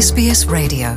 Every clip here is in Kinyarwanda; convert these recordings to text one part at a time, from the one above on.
SBS Radio.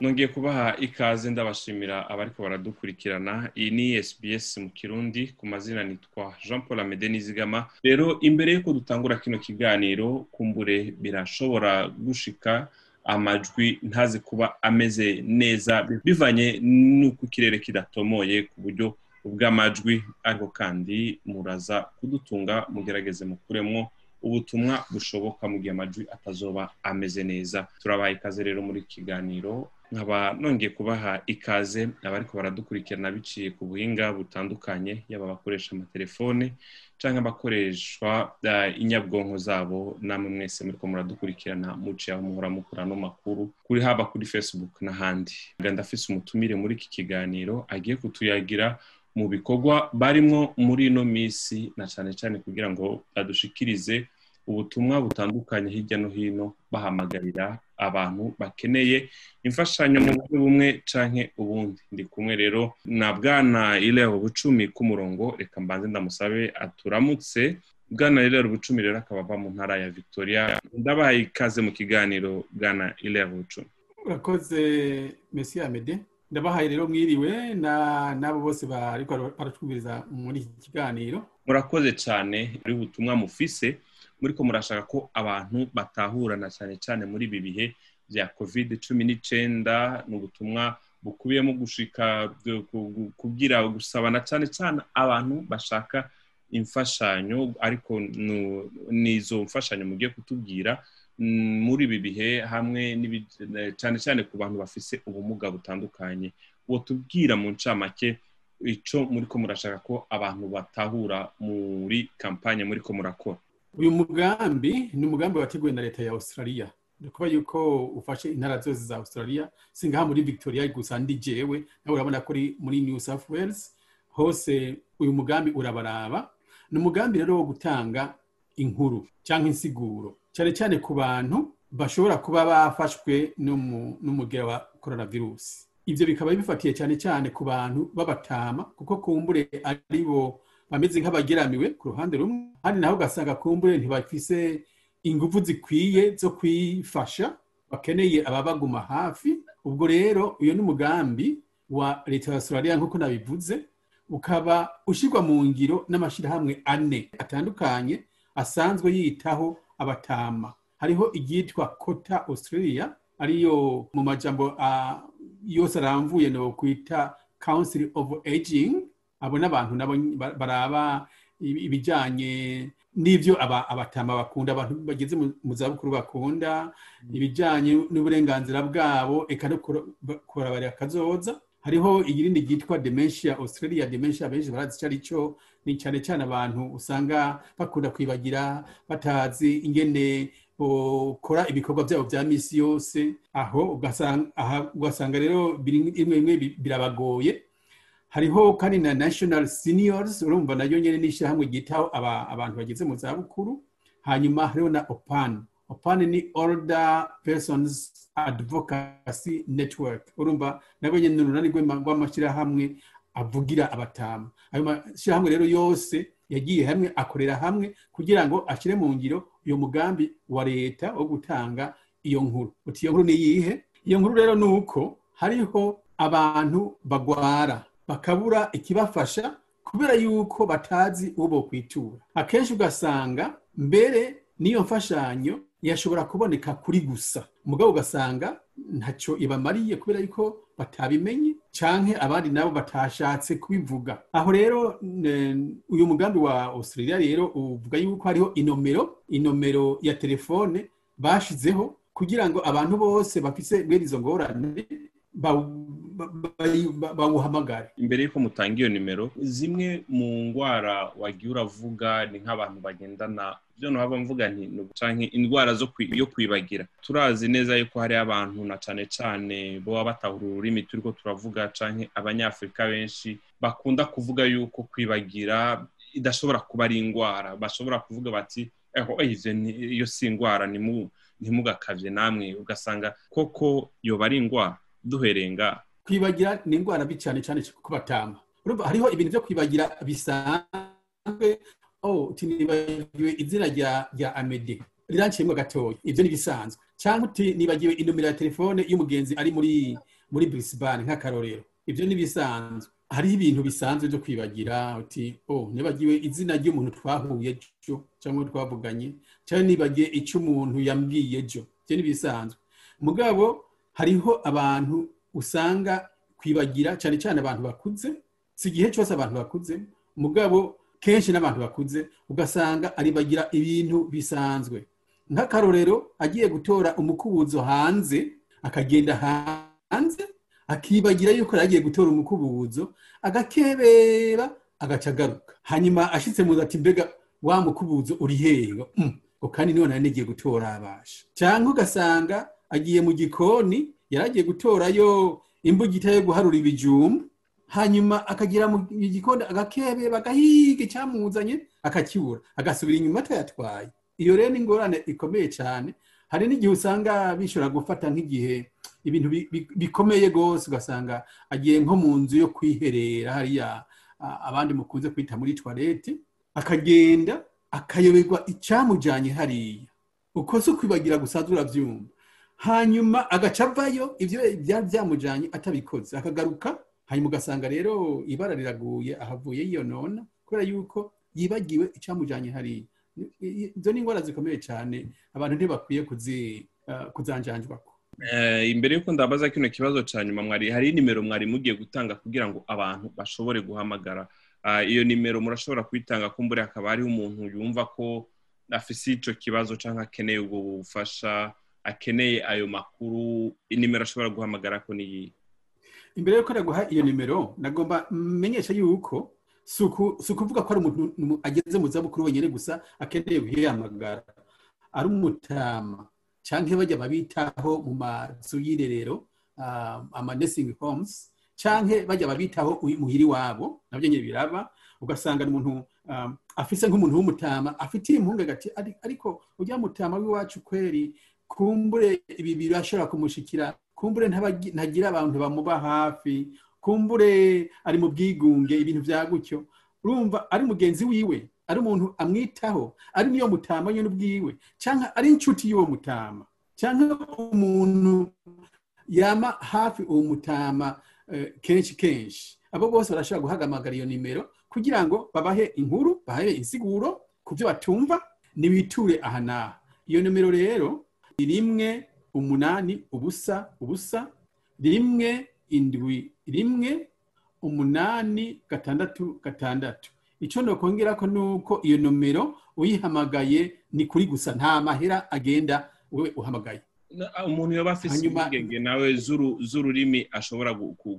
Nongeye kubaha ikaze ndabashimira abariko baradukurikirana. Iyi ni SBS mu kirundi ku mazina nitwa Jean Paul Amede Nizigama. Rero imbere yuko dutangura kino kiganiro kumbure birashobora gushika amajwi ntazi kuba ameze neza bivanye n'uko ikirere kidatomoye ku buryo ubw'amajwi ariko kandi muraza kudutunga mugerageze mukuremwo. Ubutumwa bushoboka mu gihe amajwi atazoba ameze neza. Turabaha ikaze rero muri kiganiro nkaba nongeye kubaha ikaze abariko baradukurikirana biciye ku buhinga butandukanye yaba abakoresha amatelefone canke abakoreshwa inyabwonko zabo namwe mwese muriko muradukurikirana muciye aho muhora mukura no makuru kuri haba kuri facebook n'ahandi. Ndafise umutumire muri iki kiganiro agiye kutuyagira mu bikorwa barimwo muri ino misi na cane cane kugira ngo badushikirize ubutumwa butandukanye hirya no hino bahamagarira abantu bakeneye imfashanyo mu buryo bumwe canke ubundi. Ndi kumwe rero na bwana ilero bucumi k'umurongo reka mbanze ndamusabe aturamutse. Bwana ilero bucumi rero akaba ava mu ntara ya victoria. Ndabahaye ikaze mu kiganiro bwana ilero bucumi urakoze mesi amede ndabahaye rero mwiriwe n'abo bose bariko baratwumviriza muri iki kiganiro. Murakoze cyane muri butumwa mufise. Muriko murashaka ko abantu batahurana cyane cyane muri ibi bihe bya covid cumi n'icenda ni ubutumwa bukubiyemo gushika kugira gusabana cyane cyane abantu bashaka imfashanyo ariko n'izo mfashanyo mugiye kutubwira muri ibi bihe hamwe cyane cyane ku bantu bafise ubumuga butandukanye. Uwo tubwira mu ncamake ico muriko murashaka ko abantu batahura muri kampanye muriko murakora. Uyu mugambi ni umugambi wateguwe na leta ya australia. Ni ukuvuga yuko ufashe intara zose za australia. Si ngaha muri victoria gusa ndi jewe nawe urabona ko muri new south wales. Hose uyu mugambi urabaraba. Ni umugambi rero wo gutanga inkuru cyangwa insiguro cyane cyane ku bantu bashobora kuba bafashwe n'umugera wa coronavirus. Ibyo bikaba bifatiye cyane cyane ku bantu b'abatama kuko kumbure ari bo bameze nk'abageramiwe ku ruhande rumwe handi naho ugasanga kumbure ntibafise ingufu zikwiye zo kwifasha bakeneye ababaguma hafi. Ubwo rero uyu ni umugambi wa leta ya australia nk'uko nabivuze ukaba ushyirwa mu ngiro n'amashyirahamwe ane atandukanye asanzwe yitaho abatama. Hariho iryitwa kota australia ariyo mu majambo uh, yose aramvuye no kwita council of aging. Abo n'abantu nabo baraba ibijyanye n'ibyo abatama bakunda abantu bageze mu zabukuru bakunda ibijyanye n'uburenganzira bwabo eka no kurabarira akazoza. Hariho irindi ryitwa dementia australia dementia benshi barazi icyo ari cyo ni cyane cyane abantu usanga bakunda kwibagira batazi ingene ukora ibikorwa byabo bya misi yose. Aho ugasanga rero bimwe bimwe birabagoye. Hariho kandi na national seniors urumva na yo nyine n'ishyirahamwe ryitaho abantu bageze mu zabukuru hanyuma hariho na opan. Opan ni older persons advocacy network. Urumva nabwo nyine ni urunani rw'amashyirahamwe avugira abatamu ayo mashyirahamwe rero yose yagiye hamwe akorera hamwe kugira ngo ashyire mu ngiro uyu mugambi wa leta wo gutanga iyo nkuru. Uti iyo nkuru ni iyihe? Iyo nkuru rero ni uko hariho abantu bagwara. Bakabura ikibafasha kubera yuko batazi uwo bokwitura. Akenshi ugasanga mbere n'iyo mfashanyo yashobora kuboneka kuri gusa. Umugabo ugasanga ntacyo ibamariye kubera yuko batabimenye canke abandi nabo batashatse kubivuga. Aho rero uyu mugambi wa australia rero uvuga yuko hariho inomero inomero ya telefone bashizeho kugira ngo abantu bose bafise bene izo ngorane bawuhamagare. Imbere y'uko mutanga iyo nimero zimwe mu ndwara wagiye uravuga ni nk'abantu bagendana. Byo ntihaba mvuga nti indwara yo kwibagira. Turazi neza yuko hari abantu na cyane cyane baba batahura ururimi turi ko turavuga cyangwa abanyafurika benshi bakunda kuvuga yuko kwibagira idashobora kuba ari indwara bashobora kuvuga bati iyo si indwara ntimugakabye namwe. Ugasanga koko yoba ari indwara duhereye ngaha kwibagira ni indwara mbi cyane cyane ku batama hariho ibintu byo kwibagira bisanzwe. Oh nibagiwe izina rya amede riranciyemo gatoya ibyo ni bisanzwe. Cyangwa uti nibagiwe inomero ya telefone y'umugenzi ari muri muri Brisbane nk'akarorero. Ibyo ni bisanzwe. Hariho ibintu bisanzwe byo kwibagira uti oh nibagiwe izina ry'umuntu twahuye ejo cyangwa twavuganye cyangwa nibagiwe icyo umuntu yambwiye ejo. Ibyo ni bisanzwe. Mugabo hariho abantu usanga kwibagira cyane cyane abantu bakuze si igihe cyose abantu bakuze. Mugabo kenshi n'abantu bakuze ugasanga aribagira ibintu bisanzwe. Nk'akarorero agiye gutora umukubuzo hanze akagenda hanze akibagira yuko yagiye gutora umukubuzo agakebera agaca agaruka. Hanyuma ashyitse mu ati mbega wa mukubuzo uri hehe? Ngo kandi nari nigiye gutora abasha. Cyangwa ugasanga agiye mu gikoni yaragiye gutorayo imbugita yo guharura ibijumba hanyuma akagira mu gikoni agakebe bagahiga icyamuzanye akakibura agasubira inyuma atayatwaye iyo rero ni ingorane ikomeye cyane. Hari n'igihe usanga bishobora gufata nk'igihe ibintu bikomeye rwose. Ugasanga agiye nko mu nzu yo kwiherera hariya abandi mukunze kwita muri tuwarete akagenda akayoberwa icyamujyanye hariya. Uko si ukwibagira gusanzwe urabyumva hanyuma agaca avayo ibyo byari byamujyanye atabikoze. Akagaruka hanyuma ugasanga rero ibara riraguye ahavuye yiyonona kubera yuko yibagiwe icyamujyanye hariya. Izo ni indwara zikomeye cyane abantu ntibakwiye kuzanjanjwa imbere y'uko ndabaza kino kibazo cya nyuma mwari hari nimero mwari mugiye gutanga kugira ngo abantu bashobore guhamagara. Iyo nimero murashobora kuyitanga kumbure hakaba hariho umuntu yumva ko afise icyo kibazo cyangwa akeneye ubwo bufasha akeneye ayo makuru inimero ashobora guhamagara ko niyi imbere y'uko naguha iyo nimero nagomba menyesha yuko si ukuvuga ko ari umuntu ageze mu zabukuru wenyine gusa akeneye guhamagara. Ari umutama. Cyangwa bajya babitaho mu mazu y'irerero ama nursing homes cyangwa bajya babitaho muhiri wabo na byo nyine biraba. Ugasanga ni umuntu afise nk'umuntu w'umutama afitiye impungenge ariko ujya mutama w'iwacu kweri kumbure ibi birashobora kumushikira. Kumbure ntagira abantu bamuba hafi. Kumbure ari mu bwigunge ibintu bya gutyo. Urumva ari mugenzi wiwe ari umuntu amwitaho ari niyo mutama nyine ubwiwe cyangwa ari inshuti y'uwo mutama cyangwa umuntu yama hafi uwo mutama kenshi kenshi. Abo bose barashobora guhagamagara iyo nimero kugira ngo babahe inkuru babahe insiguro ku byo batumva nibiture aha n'aha. Iyo nimero rero rimwe umunani ubusa ubusa. Rimwe indwi rimwe. Umunani gatandatu gatandatu. Icyo ndakongera ko ni uko iyo nomero uyihamagaye ni kuri gusa. Nta mahera agenda we uhamagaye. Umuntu yaba afite impungenge nawe z'ururimi ashobora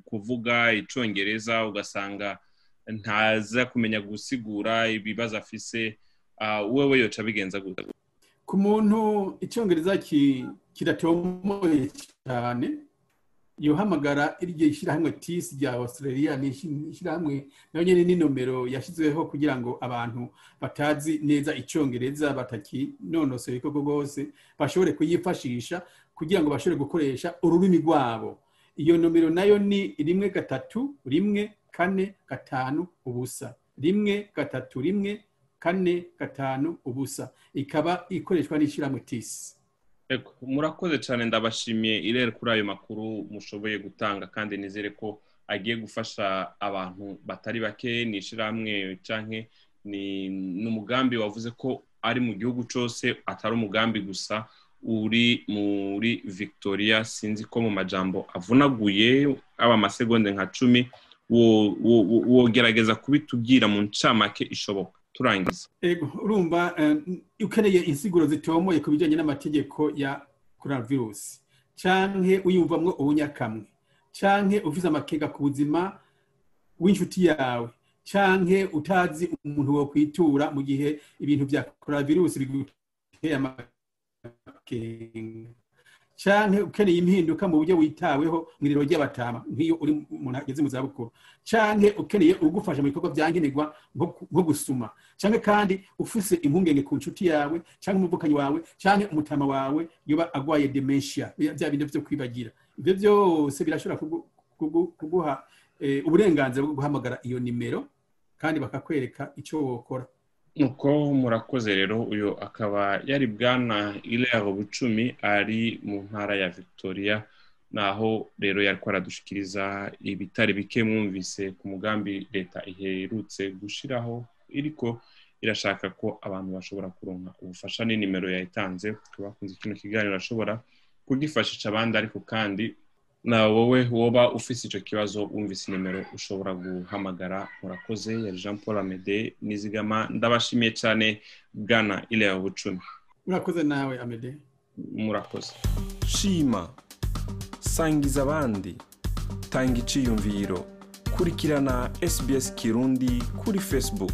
kuvuga icyongereza ugasanga ntaza kumenya gusigura ibibazo afise. Wowe yoca bigenza gute? Ku muntu icyongereza kiratomoye cyane yohamagara iryo shyirahamwe tisi rya australia ni ishyirahamwe na yo nyine ni nomero yashyizweho kugira ngo abantu batazi neza icyongereza batakinonosoye koko rwose bashobore kuyifashisha kugira ngo bashobore gukoresha ururimi rwabo. Iyo nomero na yo ni rimwe gatatu rimwe kane gatanu ubusa. Rimwe gatatu rimwe kane gatanu ubusa. Ikaba ikoreshwa n'ishyirahamwe tisi murakoze cyane ndabashimiye irere kuri ayo makuru mushoboye gutanga kandi nizere ko agiye gufasha abantu batari bake ni ishyirahamwe cyangwa ni umugambi wavuze ko ari mu gihugu cyose atari umugambi gusa uri muri victoria. Sinzi ko mu majambo avunaguye aba amasegonde nka cumi wogerageza kubitubwira mu ncamake ishoboka. Turangiza urumva ukeneye insiguro zitomoye ku bijyanye n'amategeko ya coronavirus. Cyangwa uyumvamwo ubunyakamwe. Canke ufise amakenga ku buzima w'inshuti yawe. Canke utazi umuntu wo kwitura mu gihe ibintu vya coronavirus biguteye amakenga. Canke ukeneye impinduka mu buryo witaweho mw'iriro ry'abatama? Nk'iyo uri umuntu ageze mu zabukuru. Canke ukeneye ugufasha mu bikorwa vyankenerwa nko- nko gusuma? Canke kandi ufise impungenge ku nshuti yawe canke umuvukanyi wawe canke umutama wawe yoba agwaye dementia bya bya bindi vyo kwibagira. Ivyo vyose birashobora kugu- kugu- kuguha eh, uburenganzira bwo guhamagara iyo nimero kandi bakakwereka icyo wokora. Nuko murakoze rero uyu akaba yari bwana irero bucumi ari mu ntara ya victoria naho rero yari aradushikiriza ibitari bike mwumvise ku mugambi leta iherutse gushiraho iriko irashaka ko abantu bashobora kuronka ubufasha. Ni nimero yayitanze ku bakunze kino kiganiro ashobora kugifashisha abandi ariko kandi na wowe woba ufise ico kibazo wumvise nimero ushobora guhamagara. Murakoze. Yari jean paul amede nizigama ndabashimiye cyane. Bwana ilea bucumi urakoze nawe amede. Murakoze. Shima. Sangiza abandi. Tanga iciyumviro. Kurikirana sbs kirundi kuri facebook.